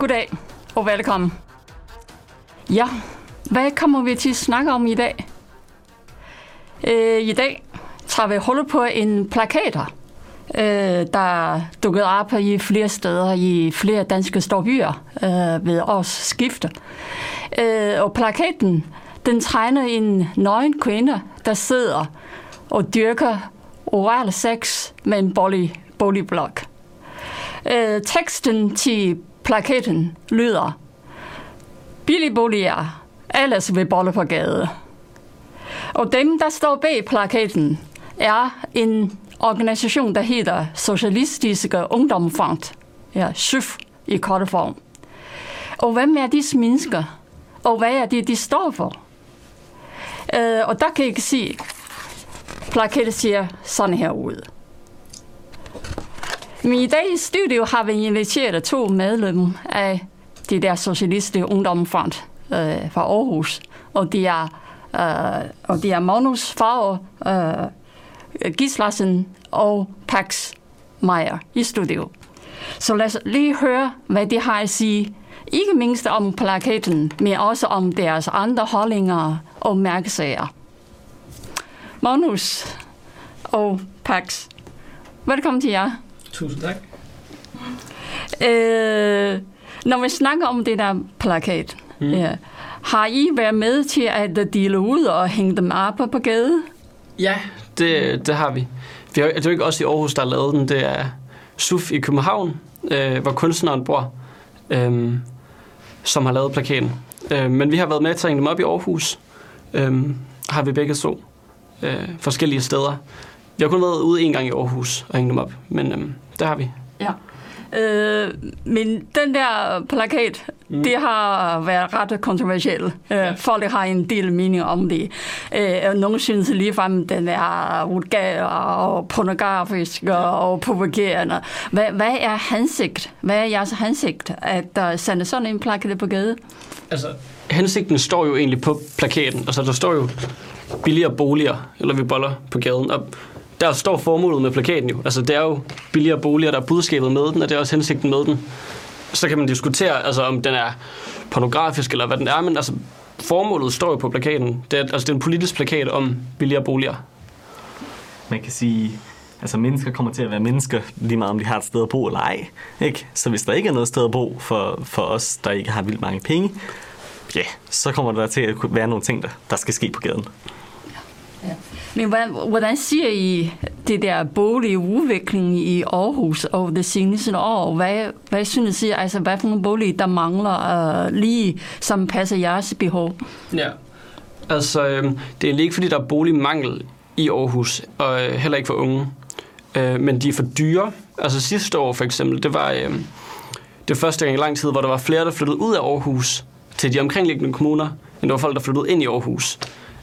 Goddag og velkommen. Ja, hvad kommer vi til at snakke om i dag? Øh, I dag tager vi hul på en plakater, øh, der dukkede op i flere steder i flere danske storbyer øh, ved års skifte. Øh, og plakaten, den tegner en nøgen kvinde, der sidder og dyrker oral sex med en bolig, boligblok. Øh, teksten til Plaketten lyder Billigboliger, alles ved vil bolle på gade. Og dem, der står bag plaketten, er en organisation, der hedder Socialistiske Ungdomsfond. Ja, SYF i korte form. Og hvem er disse mennesker? Og hvad er det, de står for? Øh, og der kan jeg se, plaketten ser sådan her ud. Men i dag i studio har vi inviteret to medlemmer af det der Socialistiske Ungdomsfond øh, fra Aarhus. Og det er, øh, og det er Magnus Favre øh, Gislasen og Pax Meyer i studio. Så lad os lige høre, hvad de har at sige. Ikke mindst om plakaten, men også om deres andre holdninger og mærkesager. Magnus og Pax, velkommen til jer. Tusind tak. Øh, når vi snakker om det der plakat, mm. ja, har I været med til at dele ud og hænge dem op på gaden? Ja, det, det har vi. vi har, det er jo ikke også i Aarhus, der har lavet den. Det er SUF i København, øh, hvor kunstneren bor, øh, som har lavet plakaten. Øh, men vi har været med til at hænge dem op i Aarhus. Øh, har vi begge to øh, forskellige steder. Vi har kun været ude en gang i Aarhus og hænge dem op, men øh, det har vi. Ja. Øh, men den der plakat, mm. det har været ret kontroversielt. Øh, ja. Folk har en del mening om det. Øh, nogle synes ligefrem, den er vulgær og pornografisk og provokerende. Hvad, hvad er hensigt? Hvad er jeres hensigt, at der sender sådan en plakat på gaden? Altså, hensigten står jo egentlig på plakaten. Altså, der står jo billigere boliger, eller vi boller på gaden. Og der står formålet med plakaten jo. Altså, det er jo billigere boliger, der er budskabet med den, og det er også hensigten med den. Så kan man diskutere, altså, om den er pornografisk, eller hvad den er, men altså, formålet står jo på plakaten. Det er, altså, det er en politisk plakat om billigere boliger. Man kan sige, altså mennesker kommer til at være mennesker, lige meget om de har et sted at bo eller ej. Ikke? Så hvis der ikke er noget sted at bo for, for os, der ikke har vildt mange penge, ja, så kommer der til at være nogle ting, der, der skal ske på gaden. Men hvordan, hvordan siger I det der boligudvikling i Aarhus over det seneste år? Hvad, hvad synes I, altså hvad for nogle bolige, der mangler uh, lige, som passer jeres behov? Ja, altså øh, det er ikke fordi, der er boligmangel i Aarhus, og øh, heller ikke for unge. Øh, men de er for dyre. Altså sidste år for eksempel, det var øh, det første gang i lang tid, hvor der var flere, der flyttede ud af Aarhus til de omkringliggende kommuner, end der var folk, der flyttede ind i Aarhus.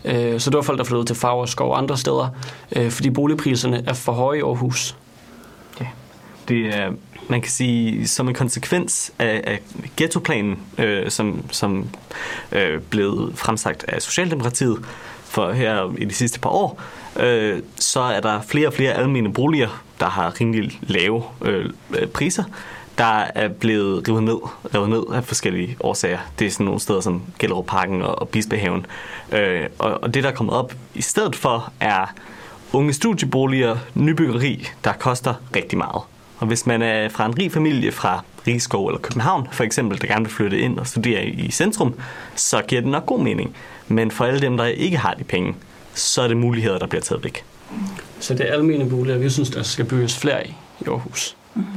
Øh, så det var folk, der flyttede til Fagerskov og andre steder, øh, fordi boligpriserne er for høje i Aarhus. Ja, det er, man kan sige, som en konsekvens af, af ghettoplanen, øh, som, som øh, blev fremsagt af Socialdemokratiet for her i de sidste par år, øh, så er der flere og flere almene boliger, der har rimelig lave øh, øh priser, der er blevet revet ned, revet ned af forskellige årsager. Det er sådan nogle steder som Gellerup Parken og, og Bispehaven. Øh, og, og det, der er kommet op i stedet for, er unge studieboliger, nybyggeri, der koster rigtig meget. Og hvis man er fra en rig familie fra Rigskov eller København, for eksempel, der gerne vil flytte ind og studere i centrum, så giver det nok god mening. Men for alle dem, der ikke har de penge, så er det muligheder, der bliver taget væk. Så det er almene boliger, vi synes, der skal bygges flere i i Aarhus. Mm-hmm.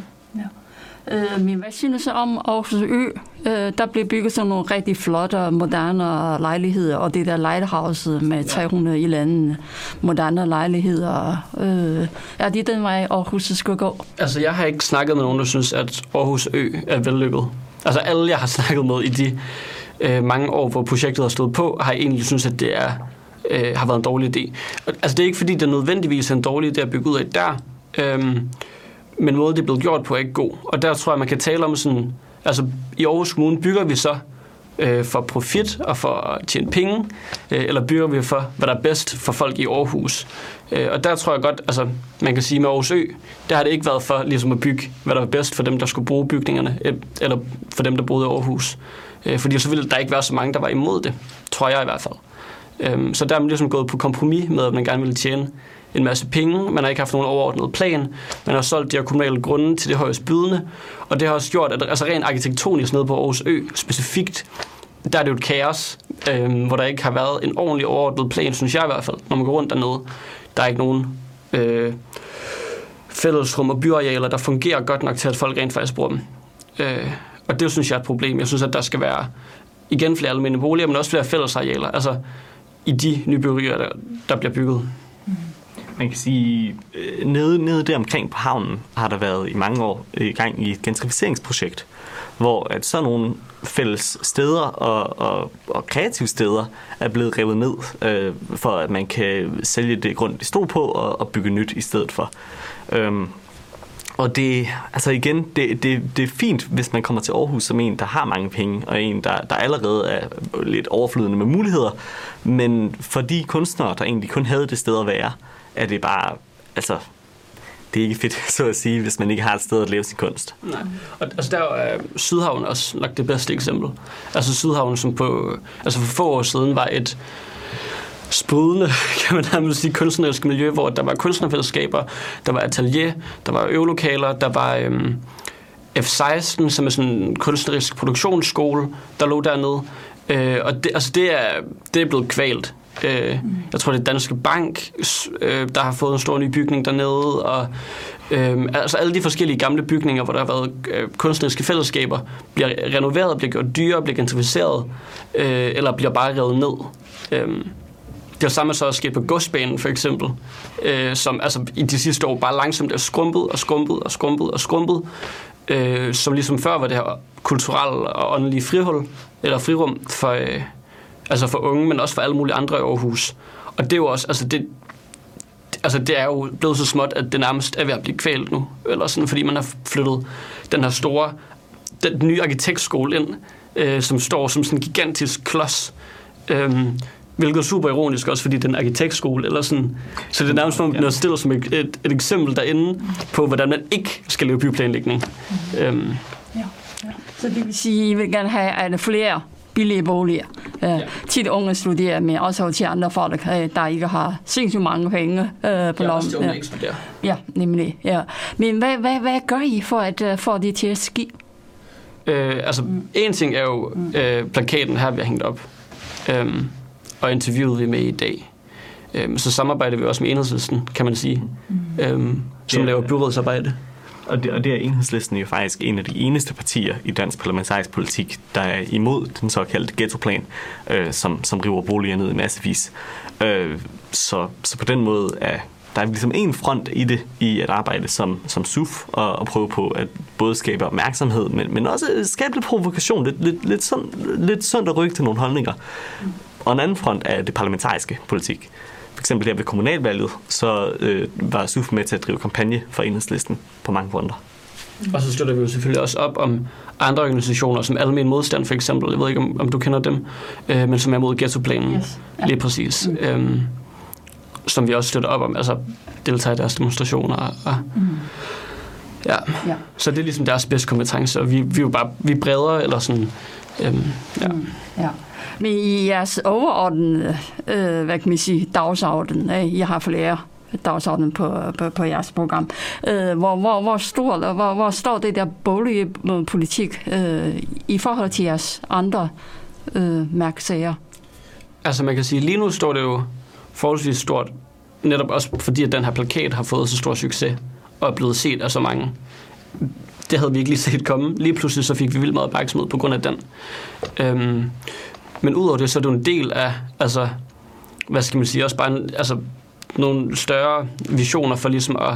Øh, synes du om Aarhus Ø? Øh, der blev bygget sådan nogle rigtig flotte, moderne lejligheder, og det der lighthouse med 300 i landet moderne lejligheder. Øh, er det den vej, Aarhus skal gå? Altså, jeg har ikke snakket med nogen, der synes, at Aarhus Ø er vellykket. Altså, alle, jeg har snakket med i de øh, mange år, hvor projektet har stået på, har egentlig synes, at det er, øh, har været en dårlig idé. Altså, det er ikke fordi, det er nødvendigvis en dårlig idé at bygge ud af der. Øh, men måden det er blevet gjort på er ikke god. Og der tror jeg, man kan tale om sådan, altså i Aarhus Kommune bygger vi så øh, for profit og for at tjene penge, øh, eller bygger vi for, hvad der er bedst for folk i Aarhus? Øh, og der tror jeg godt, altså man kan sige med Aarhus Ø, der har det ikke været for ligesom at bygge, hvad der var bedst for dem, der skulle bruge bygningerne, øh, eller for dem, der boede i Aarhus. Øh, fordi så ville der ikke være så mange, der var imod det, tror jeg i hvert fald. Øhm, så der er man ligesom gået på kompromis med, at man gerne ville tjene en masse penge, man har ikke haft nogen overordnet plan, man har solgt de her kommunale grunde til det højeste bydende, og det har også gjort, at altså rent arkitektonisk nede på Aarhus Ø specifikt, der er det jo et kaos, øhm, hvor der ikke har været en ordentlig overordnet plan, synes jeg i hvert fald, når man går rundt dernede. Der er ikke nogen øh, fællesrum og byarealer, der fungerer godt nok til, at folk rent faktisk bruger dem. Øh, og det synes jeg er et problem. Jeg synes, at der skal være igen flere almindelige boliger, men også flere fællesarealer. Altså i de nybyggerier, der, der bliver bygget. Mm. Man kan sige, øh, nede, nede der omkring på havnen har der været i mange år i gang i et gentrificeringsprojekt, hvor at sådan nogle fælles steder og, og, og kreative steder er blevet revet ned, øh, for at man kan sælge det grund, de stod på, og, og bygge nyt i stedet for. Øhm, og det, altså igen, det, det, det er fint, hvis man kommer til Aarhus som en, der har mange penge, og en, der, der allerede er lidt overflydende med muligheder. Men for de kunstnere, der egentlig kun havde det sted at være, er det bare, altså, det er ikke fedt, så at sige, hvis man ikke har et sted at leve sin kunst. Nej. Og altså, der øh, er Sydhavn også nok det bedste eksempel. Altså Sydhavn, som på, altså for få år siden var et sprudende, kan man nærmest sige, kunstnerisk miljø, hvor der var kunstnerfællesskaber, der var atelier, der var øvelokaler, der var øhm, F16, som er sådan en kunstnerisk produktionsskole, der lå dernede. Øh, og det, altså det, er, det er blevet kvalt. Øh, jeg tror, det er Danske Bank, øh, der har fået en stor ny bygning dernede, og øh, altså alle de forskellige gamle bygninger, hvor der har været øh, kunstneriske fællesskaber, bliver renoveret, bliver gjort dyrere, bliver gentrificeret, øh, eller bliver bare revet ned. Øh, det er samme så også sket på godsbanen for eksempel, øh, som altså, i de sidste år bare langsomt er skrumpet og skrumpet og skrumpet og skrumpet, øh, som ligesom før var det her kulturelle og åndelige frihul, eller frirum for, øh, altså for unge, men også for alle mulige andre i Aarhus. Og det er jo også, altså det, altså det er jo blevet så småt, at det nærmest er ved at blive kvalt nu, eller sådan, fordi man har flyttet den her store, den nye arkitektskole ind, øh, som står som sådan en gigantisk klods, øh, hvilket er super ironisk også, fordi det er en arkitektskole, eller sådan. Så det er nærmest som, at stiller som et, et, et eksempel derinde på, hvordan man ikke skal lave byplanlægning. Mm. Øhm. Ja, ja. Så det vil sige, at I vil gerne have at flere billige boliger ja. til unge studerer, men også til andre folk, der ikke har sindssygt mange penge øh, på lommen. Ja, ja. ja, nemlig. Ja. Men hvad, hvad, hvad gør I for at uh, få det til at ske? Øh, altså, mm. en ting er jo øh, plakaten her, vi har hængt op. Øhm, og interviewet vi med i dag. Øhm, så samarbejder vi også med enhedslisten, kan man sige, mm. øhm, som laver byrådsarbejde. Og det, og det er enhedslisten jo faktisk en af de eneste partier i dansk parlamentarisk politik, der er imod den såkaldte ghettoplan, øh, som, som river boliger ned i massevis. Øh, så, så på den måde er der er ligesom en front i det, i at arbejde som, som SUF, og, og prøve på at både skabe opmærksomhed, men, men også skabe lidt provokation, lidt, lidt, lidt, sund, lidt sundt at rykke til nogle holdninger. Og en anden front er det parlamentariske politik. For eksempel her ved kommunalvalget, så øh, var SUF med til at drive kampagne for enhedslisten på mange fronter. Og så støtter vi jo selvfølgelig også op om andre organisationer, som Almen Modstand for eksempel. Jeg ved ikke, om, om du kender dem, øh, men som er mod ghettoplanen. Yes. Ja. Lige præcis. Mm. Øhm, som vi også støtter op om, altså deltager i deres demonstrationer. Og, mm. ja. ja. Så det er ligesom deres bedste kompetence, og vi, vi er jo bare vi er bredere, eller sådan, øhm, ja. Mm. ja. Men i jeres overordnede, øh, hvad kan man sige, dagsorden, øh, I har flere dagsorden på, på, på jeres program. Øh, hvor, hvor, hvor, stor, hvor, hvor står det der boligpolitik øh, i forhold til jeres andre øh, mærkesager? Altså man kan sige, lige nu står det jo forholdsvis stort, netop også fordi, at den her plakat har fået så stor succes og er blevet set af så mange. Det havde vi ikke lige set komme. Lige pludselig så fik vi vildt meget opmærksomhed på grund af den. Øhm, men udover det, så er det jo en del af, altså, hvad skal man sige, også bare en, altså, nogle større visioner for ligesom at,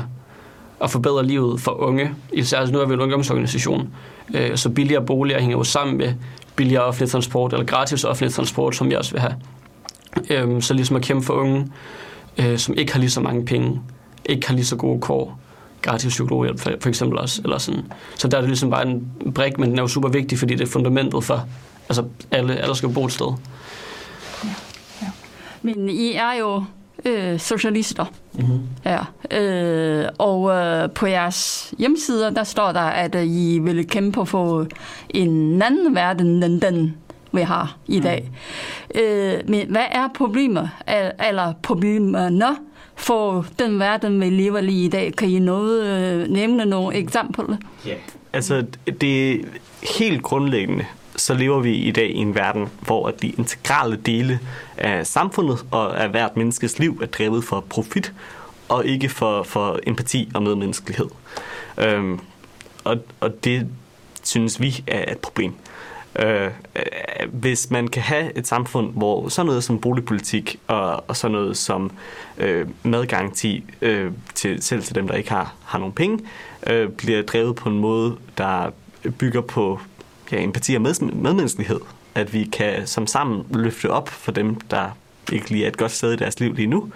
at forbedre livet for unge. Især altså, nu er vi en ungdomsorganisation, øh, så billigere boliger hænger jo sammen med billigere offentlig transport, eller gratis offentlig transport, som vi også vil have. Øhm, så ligesom at kæmpe for unge, øh, som ikke har lige så mange penge, ikke har lige så gode kår, gratis psykologhjælp for, for eksempel også. Eller sådan. Så der er det ligesom bare en brik, men den er jo super vigtig, fordi det er fundamentet for Altså, alle, alle skal bo et sted. Men I er jo øh, socialister. Mm-hmm. Ja. Øh, og øh, på jeres hjemmesider, der står der, at øh, I vil kæmpe for en anden verden end den, vi har i dag. Mm. Øh, men hvad er problemet, eller problemerne for den verden, vi lever i i dag? Kan I noget, øh, nævne nogle eksempler? Ja. Altså, det er helt grundlæggende, så lever vi i dag i en verden, hvor de integrale dele af samfundet og af hvert menneskes liv er drevet for profit, og ikke for, for empati og medmenneskelighed. Øhm, og, og det synes vi er et problem. Øh, øh, hvis man kan have et samfund, hvor sådan noget som boligpolitik og, og sådan noget som øh, madgaranti øh, til, selv til dem, der ikke har, har nogen penge, øh, bliver drevet på en måde, der bygger på ja, empati og med, medmenneskelighed. At vi kan som sammen løfte op for dem, der ikke lige er et godt sted i deres liv lige nu,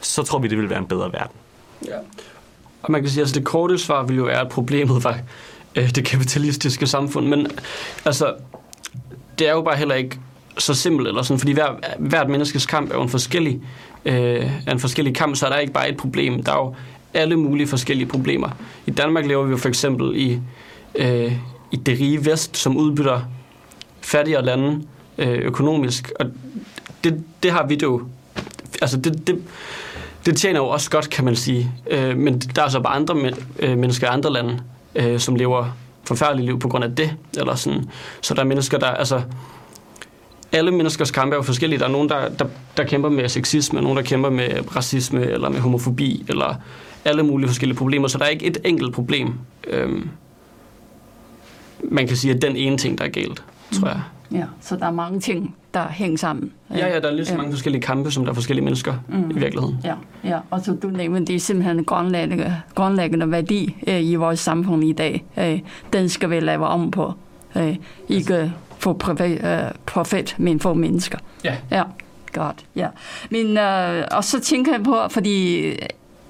så tror vi, det vil være en bedre verden. Ja. Og man kan sige, at altså, det korte svar vil jo være, at problemet var øh, det kapitalistiske samfund. Men altså, det er jo bare heller ikke så simpelt, eller sådan, fordi hver, hvert menneskes kamp er jo en forskellig, øh, er en forskellig kamp, så er der ikke bare et problem. Der er jo alle mulige forskellige problemer. I Danmark lever vi jo for eksempel i, øh, i det rige vest, som udbytter fattigere lande øh, økonomisk, og det, det har vi det jo, altså det, det, det tjener jo også godt, kan man sige. Øh, men der er så bare andre men, øh, mennesker i andre lande, øh, som lever forfærdelige liv på grund af det. Eller sådan. Så der er mennesker, der... Altså, alle menneskers kampe er jo forskellige. Der er nogen, der, der, der kæmper med sexisme, nogen, der kæmper med racisme, eller med homofobi, eller alle mulige forskellige problemer. Så der er ikke et enkelt problem. Øhm, man kan sige, at den ene ting, der er galt, tror jeg. Ja, så der er mange ting, der hænger sammen. Ja, ja, der er lige så mange forskellige kampe, som der er forskellige mennesker mm. i virkeligheden. Ja, ja, og så du nævner, det er simpelthen grundlæggende, grundlæggende værdi øh, i vores samfund i dag. Øh, den skal vi lave om på. Øh, ikke for profet, øh, profet, men for mennesker. Ja. Ja, godt. Ja. Men, øh, og så tænker jeg på, fordi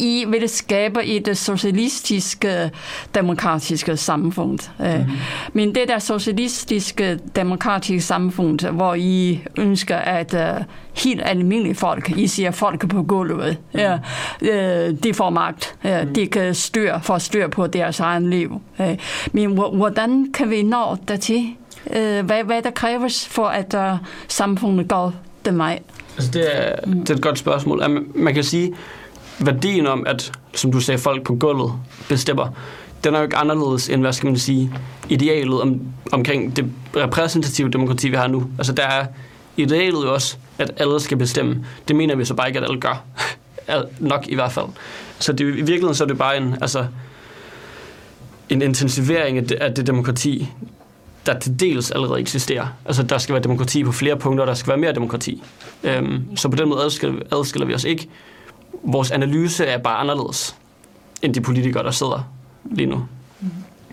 i vil skabe et socialistiske, demokratiske samfund. Mm-hmm. Men det der socialistiske, demokratiske samfund, hvor I ønsker, at uh, helt almindelige folk, I siger folk på gulvet, mm. ja, uh, de får magt. Uh, mm. De kan styre, få styr på deres egen liv. Uh, men hvordan kan vi nå dertil? Hvad, hvad der kræves for, at uh, samfundet går den vej? Altså det, er, det er et godt spørgsmål. Man kan sige, værdien om, at, som du sagde, folk på gulvet bestemmer, den er jo ikke anderledes end, hvad skal man sige, idealet om, omkring det repræsentative demokrati, vi har nu. Altså der er idealet jo også, at alle skal bestemme. Det mener vi så bare ikke, at alle gør. Nok i hvert fald. Så det, i virkeligheden så er det bare en, altså, en intensivering af det, af det demokrati, der til dels allerede eksisterer. Altså, der skal være demokrati på flere punkter, og der skal være mere demokrati. Øhm, så på den måde adskiller, adskiller vi os ikke vores analyse er bare anderledes end de politikere, der sidder lige nu.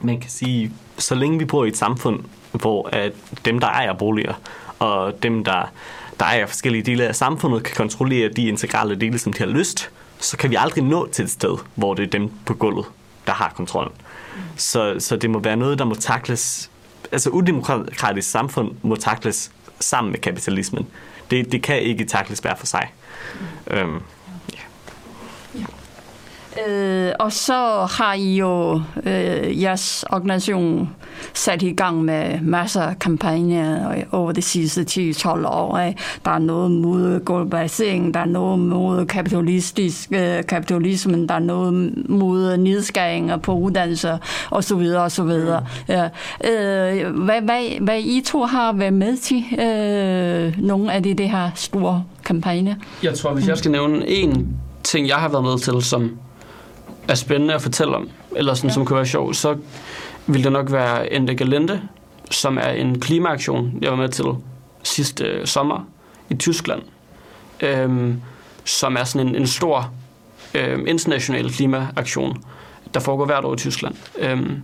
Man kan sige, så længe vi bor i et samfund, hvor at dem, der ejer boliger, og dem, der, der ejer forskellige dele af samfundet, kan kontrollere de integrale dele, som de har lyst, så kan vi aldrig nå til et sted, hvor det er dem på gulvet, der har kontrollen. Så, så det må være noget, der må takles, altså udemokratisk samfund må takles sammen med kapitalismen. Det, det kan ikke takles hver for sig. Øhm, Øh, og så har I jo øh, jeres organisation sat i gang med masser af kampagner over de sidste 10-12 år. Ikke? Der er noget mod globalisering, der er noget mod kapitalistisk, øh, kapitalismen, der er noget mod nedskæringer på uddannelser osv. osv. Ja. Øh, hvad, hvad, hvad I to har været med til øh, nogle af de, de her store kampagner? Jeg tror, hvis jeg skal nævne en ting, jeg har været med til, som er spændende at fortælle om, eller sådan, ja. som kunne være sjov, så vil det nok være Ende Galente, som er en klimaaktion, jeg var med til sidste øh, sommer i Tyskland, øhm, som er sådan en, en stor øhm, international klimaaktion, der foregår hvert år i Tyskland. Øhm,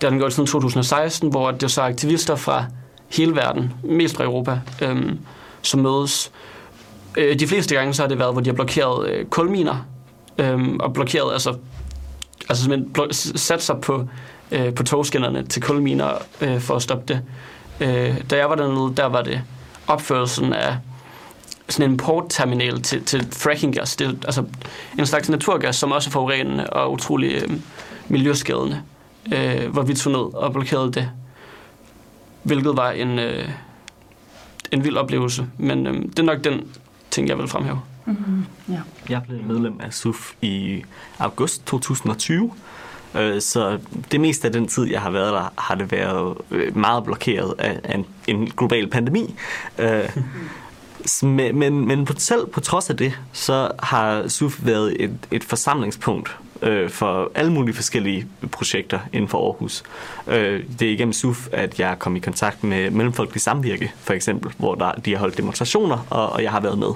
der den gået siden 2016, hvor det er så aktivister fra hele verden, mest fra Europa, øhm, som mødes. Øh, de fleste gange så har det været, hvor de har blokeret øh, kulminer øhm, og blokerede, altså, altså simpelthen sat sig på, øh, på togskinnerne til kulminer øh, for at stoppe det. Øh, da jeg var dernede, der var det opførelsen af sådan en portterminal til, til frackinggas. Det er altså en slags naturgas, som også er forurenende og utrolig øh, miljøskadende, øh, hvor vi tog ned og blokerede det. Hvilket var en, øh, en vild oplevelse, men øh, det er nok den ting, jeg vil fremhæve. Mm-hmm. Ja. Jeg blev medlem af SUF i august 2020, øh, så det meste af den tid, jeg har været der, har det været øh, meget blokeret af en, en global pandemi. Øh, men, men, men selv på trods af det, så har SUF været et, et forsamlingspunkt øh, for alle mulige forskellige projekter inden for Aarhus. Øh, det er igennem SUF, at jeg kom i kontakt med Mellemfolkelig Samvirke, for eksempel, hvor der, de har holdt demonstrationer, og, og jeg har været med.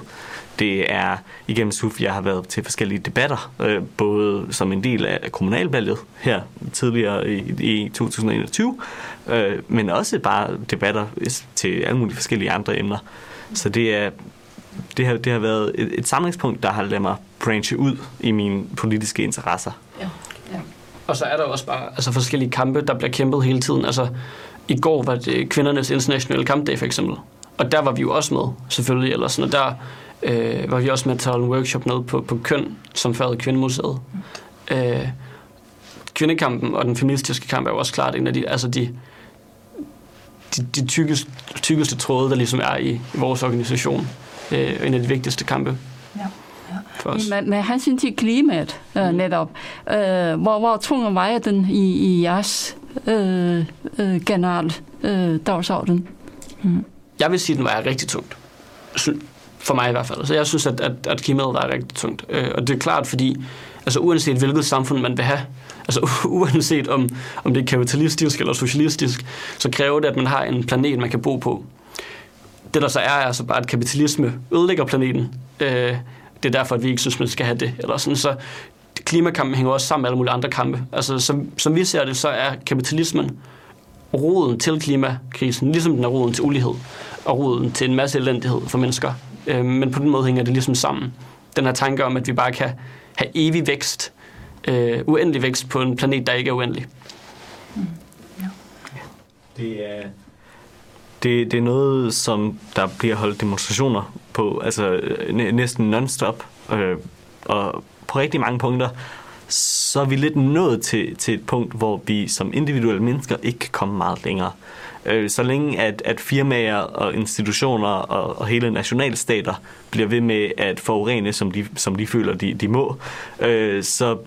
Det er igennem SUF, jeg har været til forskellige debatter, øh, både som en del af kommunalvalget her tidligere i, i 2021, øh, men også bare debatter til alle mulige forskellige andre emner. Så det er det har, det har været et, et samlingspunkt, der har ladet mig branche ud i mine politiske interesser. Ja. Ja. Og så er der også bare altså, forskellige kampe, der bliver kæmpet hele tiden. Altså, i går var det kvindernes internationale kampdag for eksempel. Og der var vi jo også med, selvfølgelig. Eller sådan, og der øh, var vi også med til at holde en workshop nede på, på køn, som førte Kvindemuseet. Mm. Øh, kvindekampen og den feministiske kamp er jo også klart en af de, altså de, de, de tykkeste, tykkeste tråde, der ligesom er i, i vores organisation. Øh, en af de vigtigste kampe. Ja. For os. Med, med hensyn til klimaet øh, mm. netop, øh, hvor, hvor tung vejer den i, i jeres øh, øh, generelt øh, dagsorden? Mm. Jeg vil sige, at den vejer rigtig tungt. For mig i hvert fald. Så jeg synes, at, at, at klimaet er rigtig tungt. Øh, og det er klart, fordi altså, uanset hvilket samfund man vil have, altså uanset om, om det er kapitalistisk eller socialistisk, så kræver det, at man har en planet, man kan bo på. Det der så er, er altså bare, at kapitalisme ødelægger planeten. Øh, det er derfor, at vi ikke synes, man skal have det. Eller sådan, så klimakampen hænger også sammen med alle mulige andre kampe. Altså, som, som vi ser det, så er kapitalismen roden til klimakrisen, ligesom den er roden til ulighed, og roden til en masse elendighed for mennesker. Øh, men på den måde hænger det ligesom sammen. Den her tanke om, at vi bare kan have evig vækst, øh, uendelig vækst på en planet, der ikke er uendelig. Mm. Ja. Det er det, det er noget, som der bliver holdt demonstrationer på, altså øh, næsten non-stop. Øh, og på rigtig mange punkter, så er vi lidt nået til, til et punkt, hvor vi som individuelle mennesker ikke kan komme meget længere. Øh, så længe at, at firmaer og institutioner og, og hele nationalstater bliver ved med at forurene, som de, som de føler, de, de må, øh, så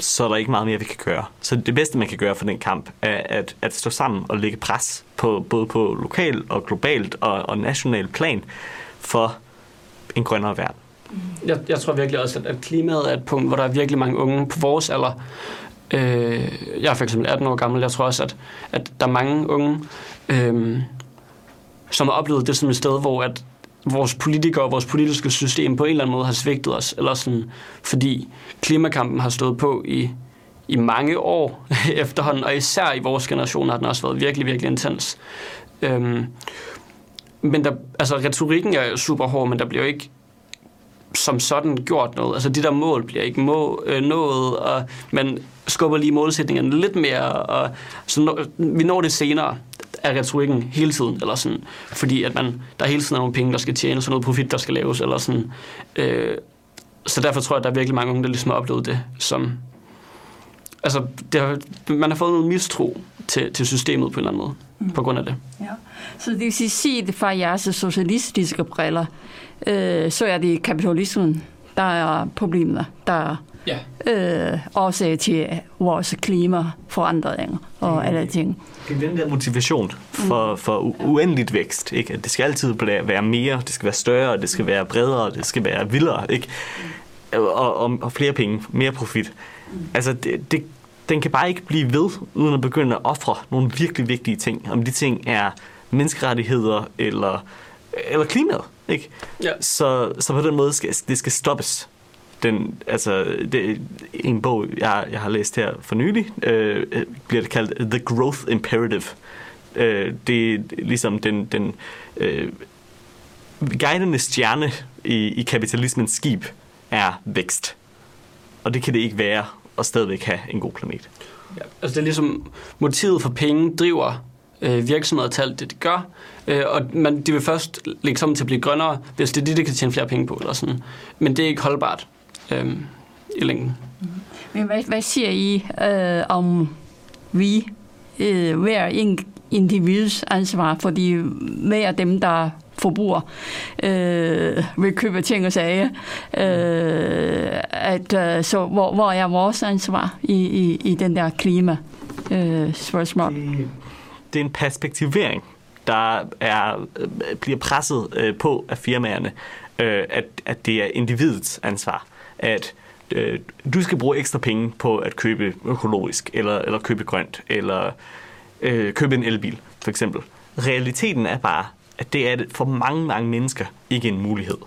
så er der ikke meget mere, vi kan gøre. Så det bedste, man kan gøre for den kamp, er at, at stå sammen og lægge pres på både på lokal og globalt og, og national plan for en grønnere verden. Jeg, jeg tror virkelig også, at, at klimaet er et punkt, hvor der er virkelig mange unge på vores alder. Øh, jeg er for eksempel 18 år gammel. Jeg tror også, at, at der er mange unge, øh, som har oplevet det som et sted, hvor at vores politikere og vores politiske system på en eller anden måde har svigtet os, eller sådan, fordi klimakampen har stået på i, i mange år efterhånden, og især i vores generation har den også været virkelig, virkelig intens. Øhm, men der, altså, retorikken er super hård, men der bliver jo ikke som sådan gjort noget. Altså de der mål bliver ikke må, øh, nået, og man skubber lige målsætningerne lidt mere, og så når, vi når det senere af retorikken hele tiden, eller sådan, fordi at man, der hele tiden er nogle penge, der skal tjenes, og noget profit, der skal laves, eller sådan. Øh, så derfor tror jeg, at der er virkelig mange unge, der ligesom har oplevet det som... Altså, det har, man har fået noget mistro til, til systemet på en eller anden måde, mm. på grund af det. Ja. Så det vil sige, at fra jeres socialistiske briller, øh, så er det kapitalismen, der er problemet, der er ja. øh, årsag til vores klimaforandringer og alle ting. Det er den der motivation for, mm. for uendeligt vækst. Ikke? At det skal altid være mere, det skal være større, det skal være bredere, det skal være vildere. Ikke? Og, og, og flere penge, mere profit. Altså, det, det, den kan bare ikke blive ved, uden at begynde at ofre nogle virkelig vigtige ting. Om de ting er menneskerettigheder eller, eller klimaet. Ikke? Ja. Så, så på den måde skal det skal stoppes den, altså, det, en bog, jeg, jeg har læst her for nylig, øh, bliver det kaldt The Growth Imperative. Øh, det er ligesom den, den øh, guidende stjerne i, i kapitalismens skib er vækst. Og det kan det ikke være at stadigvæk have en god planet. Ja, altså det er ligesom motivet for penge driver øh, virksomheder til alt det, de gør. Øh, og man, de vil først lægge sammen til at blive grønnere, hvis det er det, de kan tjene flere penge på. Eller sådan. Men det er ikke holdbart øh, i længden. Men hvad, hvad siger I øh, om vi, øh, hver en individs ansvar? Fordi hver af dem, der forbruger, øh, vil købe ting og sager. Øh, at, øh, så hvor, hvor er vores ansvar i, i, i den der klima øh, spørgsmål? Det, det er en perspektivering, der er, øh, bliver presset øh, på af firmaerne, øh, at, at det er individets ansvar. At øh, du skal bruge ekstra penge på at købe økologisk, eller, eller købe grønt, eller øh, købe en elbil, for eksempel. Realiteten er bare, at det er for mange, mange mennesker ikke en mulighed.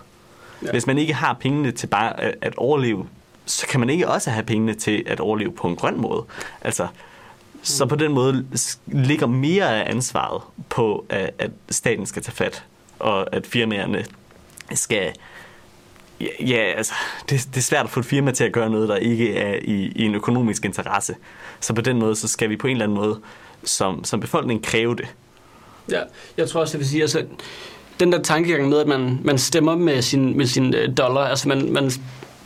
Ja. Hvis man ikke har pengene til bare at, at overleve, så kan man ikke også have pengene til at overleve på en grøn måde. Altså, så på den måde ligger mere af ansvaret på, at, at staten skal tage fat, og at firmaerne skal... Ja, ja altså, det, det er svært at få et firma til at gøre noget, der ikke er i, i en økonomisk interesse. Så på den måde, så skal vi på en eller anden måde som, som befolkning kræve det. Ja, jeg tror også, det vil sige, altså, den der tankegang med, at man, man stemmer med sin, med sin øh, dollar, altså man, man,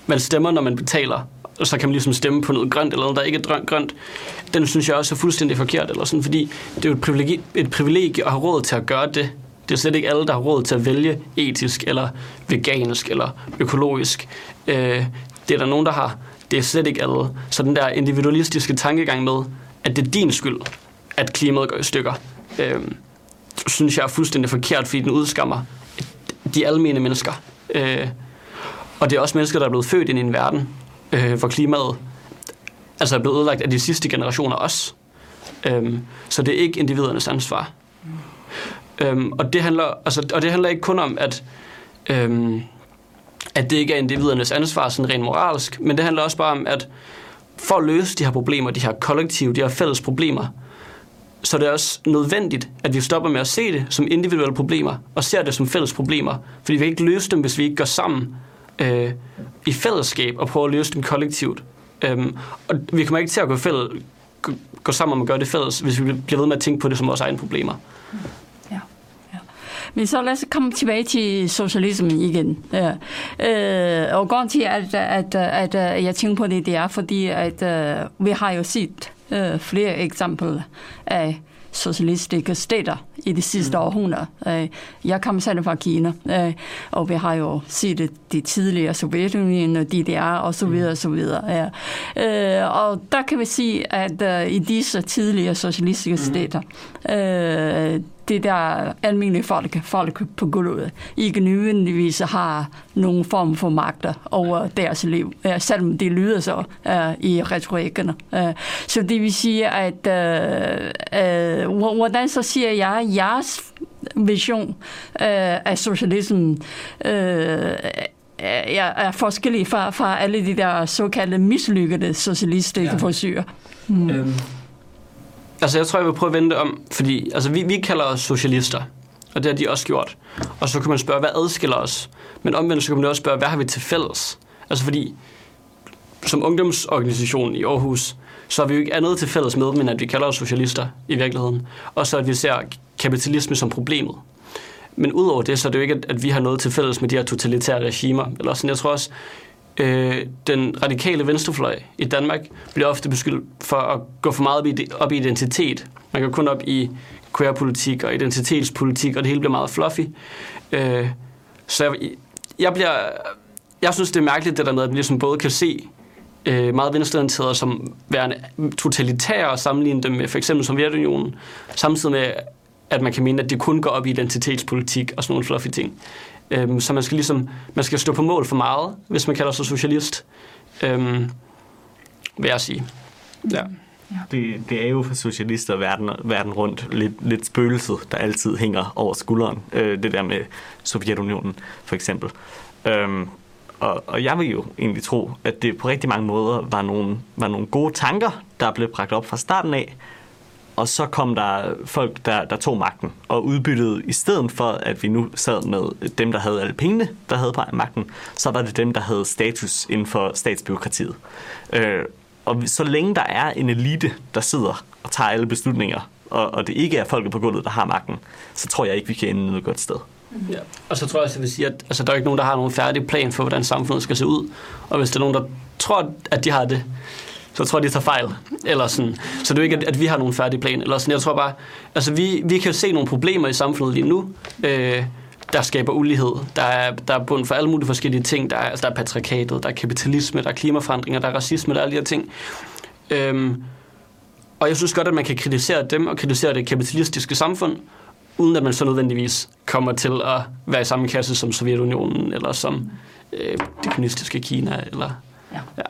man stemmer, når man betaler, og så kan man ligesom stemme på noget grønt, eller noget, der ikke er grønt, den synes jeg også er fuldstændig forkert, eller sådan, fordi det er jo et privilegie, et privilegie at have råd til at gøre det. Det er slet ikke alle, der har råd til at vælge etisk, eller vegansk, eller økologisk. Øh, det er der nogen, der har. Det er slet ikke alle. Så den der individualistiske tankegang med, at det er din skyld, at klimaet går i stykker, øh, synes jeg er fuldstændig forkert, fordi den udskammer de almene mennesker. Øh, og det er også mennesker, der er blevet født ind i en verden, øh, hvor klimaet altså er blevet ødelagt af de sidste generationer også. Øh, så det er ikke individernes ansvar. Øh, og, det handler, altså, og det handler ikke kun om, at, øhm, at det ikke er individernes ansvar sådan rent moralsk, men det handler også bare om, at for at løse de her problemer, de her kollektive, de her fælles problemer, så det er også nødvendigt, at vi stopper med at se det som individuelle problemer, og ser det som fælles problemer. Fordi vi kan ikke løse dem, hvis vi ikke går sammen øh, i fællesskab og prøver at løse dem kollektivt. Øhm, og vi kommer ikke til at gå, fælles, gå, gå sammen om at gøre det fælles, hvis vi bliver ved med at tænke på det som vores egne problemer. Men så lad os komme tilbage til socialismen igen. Ja. Øh, og grunden til, at, at, at, at jeg tænker på det, det er, fordi at, uh, vi har jo set øh, flere eksempler af socialistiske stater i de sidste mm. århundreder. Øh, jeg kommer selv fra Kina, og vi har jo set det, de tidligere Sovjetunionen og DDR og så videre og så videre. Ja. Og der kan vi sige, at i disse tidligere socialistiske mm. Det der almindelige folk, folk på gulvet, ikke nødvendigvis har nogen form for magter over deres liv, selvom det lyder så uh, i retorikken. Uh, så det vil sige, at uh, uh, hvordan så siger jeg, jeres vision uh, af socialismen uh, er, er forskellig fra, fra alle de der såkaldte mislykkede socialistiske ja. forsøg. Mm. Øhm, Altså, jeg tror, jeg vil prøve at vente om, fordi altså, vi, vi kalder os socialister, og det har de også gjort. Og så kan man spørge, hvad adskiller os? Men omvendt så kan man også spørge, hvad har vi til fælles? Altså, fordi som ungdomsorganisation i Aarhus, så har vi jo ikke andet til fælles med, men at vi kalder os socialister i virkeligheden. Og så at vi ser kapitalisme som problemet. Men udover det, så er det jo ikke, at vi har noget til fælles med de her totalitære regimer. Eller sådan, jeg tror også, øh, den radikale venstrefløj i Danmark bliver ofte beskyldt for at gå for meget op i, op i identitet. Man går kun op i queerpolitik og identitetspolitik, og det hele bliver meget fluffy. Øh, så jeg, jeg bliver... Jeg synes, det er mærkeligt, det der med, at man ligesom både kan se øh, meget venstreorienterede som værende totalitære og sammenligne dem med for eksempel Sovjetunionen, samtidig med, at man kan mene, at det kun går op i identitetspolitik og sådan nogle fluffy ting. Øhm, så man skal ligesom man skal stå på mål for meget, hvis man kalder sig socialist, øhm, vil jeg sige. Ja. Ja. Det, det er jo for socialister verden, verden rundt lidt, lidt spøgelset, der altid hænger over skulderen. Øh, det der med Sovjetunionen, for eksempel. Øhm, og, og jeg vil jo egentlig tro, at det på rigtig mange måder var nogle, var nogle gode tanker, der blev bragt op fra starten af, og så kom der folk, der, der tog magten og udbyttede, i stedet for at vi nu sad med dem, der havde alle pengene, der havde magten, så var det dem, der havde status inden for statsbyråkratiet. Øh, og så længe der er en elite, der sidder og tager alle beslutninger og, og det ikke er folket på gulvet, der har magten, så tror jeg ikke, vi kan ende noget godt sted. Ja. Og så tror jeg også, jeg vil sige, at altså, der er ikke nogen, der har nogen færdig plan for, hvordan samfundet skal se ud. Og hvis der er nogen, der tror, at de har det, så tror jeg, de tager fejl. Eller sådan. Så det er jo ikke, at vi har nogen færdig plan. Eller sådan. Jeg tror bare, altså vi, vi kan jo se nogle problemer i samfundet lige nu, øh, der skaber ulighed. Der er, der er bund for alle mulige forskellige ting. Der er, altså, der er patriarkatet, der er kapitalisme, der er klimaforandringer, der er racisme, der er alle de her ting. Øhm, og jeg synes godt, at man kan kritisere dem og kritisere det kapitalistiske samfund, uden at man så nødvendigvis kommer til at være i samme kasse som Sovjetunionen, eller som øh, det kommunistiske Kina. Eller, ja. Ja.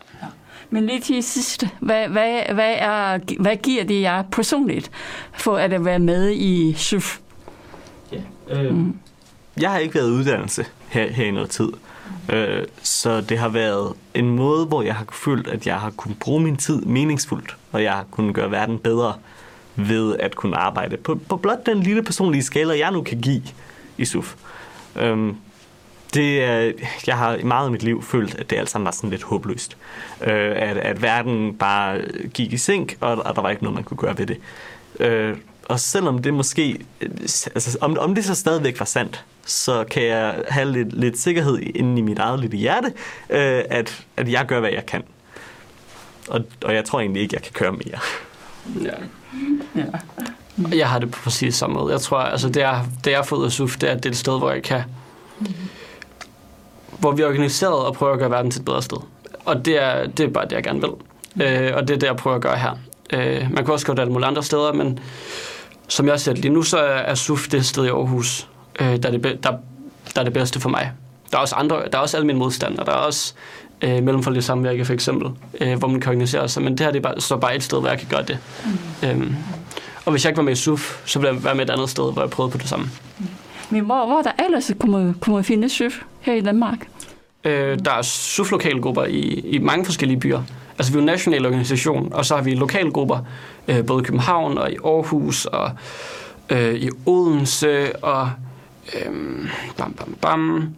Men lige til sidst, hvad, hvad, hvad, er, hvad giver det jer personligt for at være med i SUF? Ja. Øh, mm. Jeg har ikke været uddannelse her, her i noget tid. Øh, så det har været en måde, hvor jeg har følt, at jeg har kunnet bruge min tid meningsfuldt, og jeg har kunnet gøre verden bedre ved at kunne arbejde på, på blot den lille personlige skala, jeg nu kan give i SUF. Øhm, det jeg har i meget af mit liv følt, at det alt sammen var sådan lidt håbløst. Øh, at, at verden bare gik i sink, og, og der var ikke noget, man kunne gøre ved det. Øh, og selvom det måske, altså om, om det så stadigvæk var sandt, så kan jeg have lidt, lidt sikkerhed inde i mit eget lille hjerte, øh, at, at jeg gør, hvad jeg kan. Og, og jeg tror egentlig ikke, jeg kan køre mere. Ja. ja. Jeg har det på præcis samme måde. Jeg tror, altså det er, det er fået af SUF, det er, det er et sted, hvor jeg kan... Hvor vi er organiseret og prøver at gøre verden til et bedre sted. Og det er, det er bare det, jeg gerne vil. Øh, og det er det, jeg prøver at gøre her. Øh, man kan også gøre det alle mulige andre steder, men som jeg ser det lige nu, så er SUF det sted i Aarhus, øh, der, er det, der, der er det bedste for mig. Der er også andre, der er også alle mine modstandere. Der er også øh, mellemfolkeligt samvirke for eksempel, øh, hvor man kan organisere sig. Men det her det er bare, så bare et sted, hvor jeg kan gøre det. Mm. Øhm, og hvis jeg ikke var med i SUF, så ville jeg være med et andet sted, hvor jeg prøvede på det samme. Men hvor, hvor der ellers kunne man, finde SUF her i Danmark? Øh, der er SUF-lokalgrupper i, i mange forskellige byer. Altså vi er en national organisation, og så har vi lokalgrupper, øh, både i København og i Aarhus og øh, i Odense og øh, bam, bam, bam.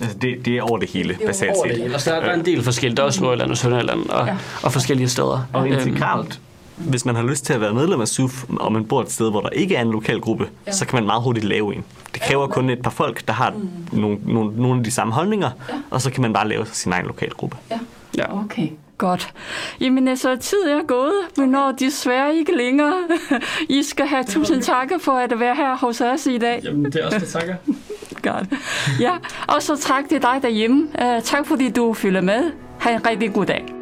Altså det, det er over det hele, basalt set. Det hele. Altså, der, der er en del forskellige. Der er også Nordjylland og Sønderjylland og, ja. og forskellige steder. Og integralt, øhm. Hvis man har lyst til at være medlem af SUF, og man bor et sted, hvor der ikke er en lokal gruppe, ja. så kan man meget hurtigt lave en. Det kræver kun et par folk, der har mm. nogle, nogle, nogle af de samme holdninger, ja. og så kan man bare lave sin egen lokal gruppe. Ja. ja. Okay. Godt. Jamen altså, tid er gået. Vi når desværre ikke længere. I skal have tusind tak for at være her hos os i dag. Jamen, det er også det takker. Godt. Ja, og så tak til dig derhjemme. Uh, tak fordi du følger med. Ha' en rigtig god dag.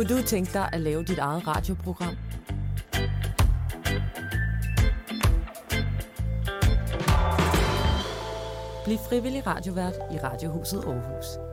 Kunne du tænke dig at lave dit eget radioprogram? Bliv frivillig radiovært i Radiohuset Aarhus.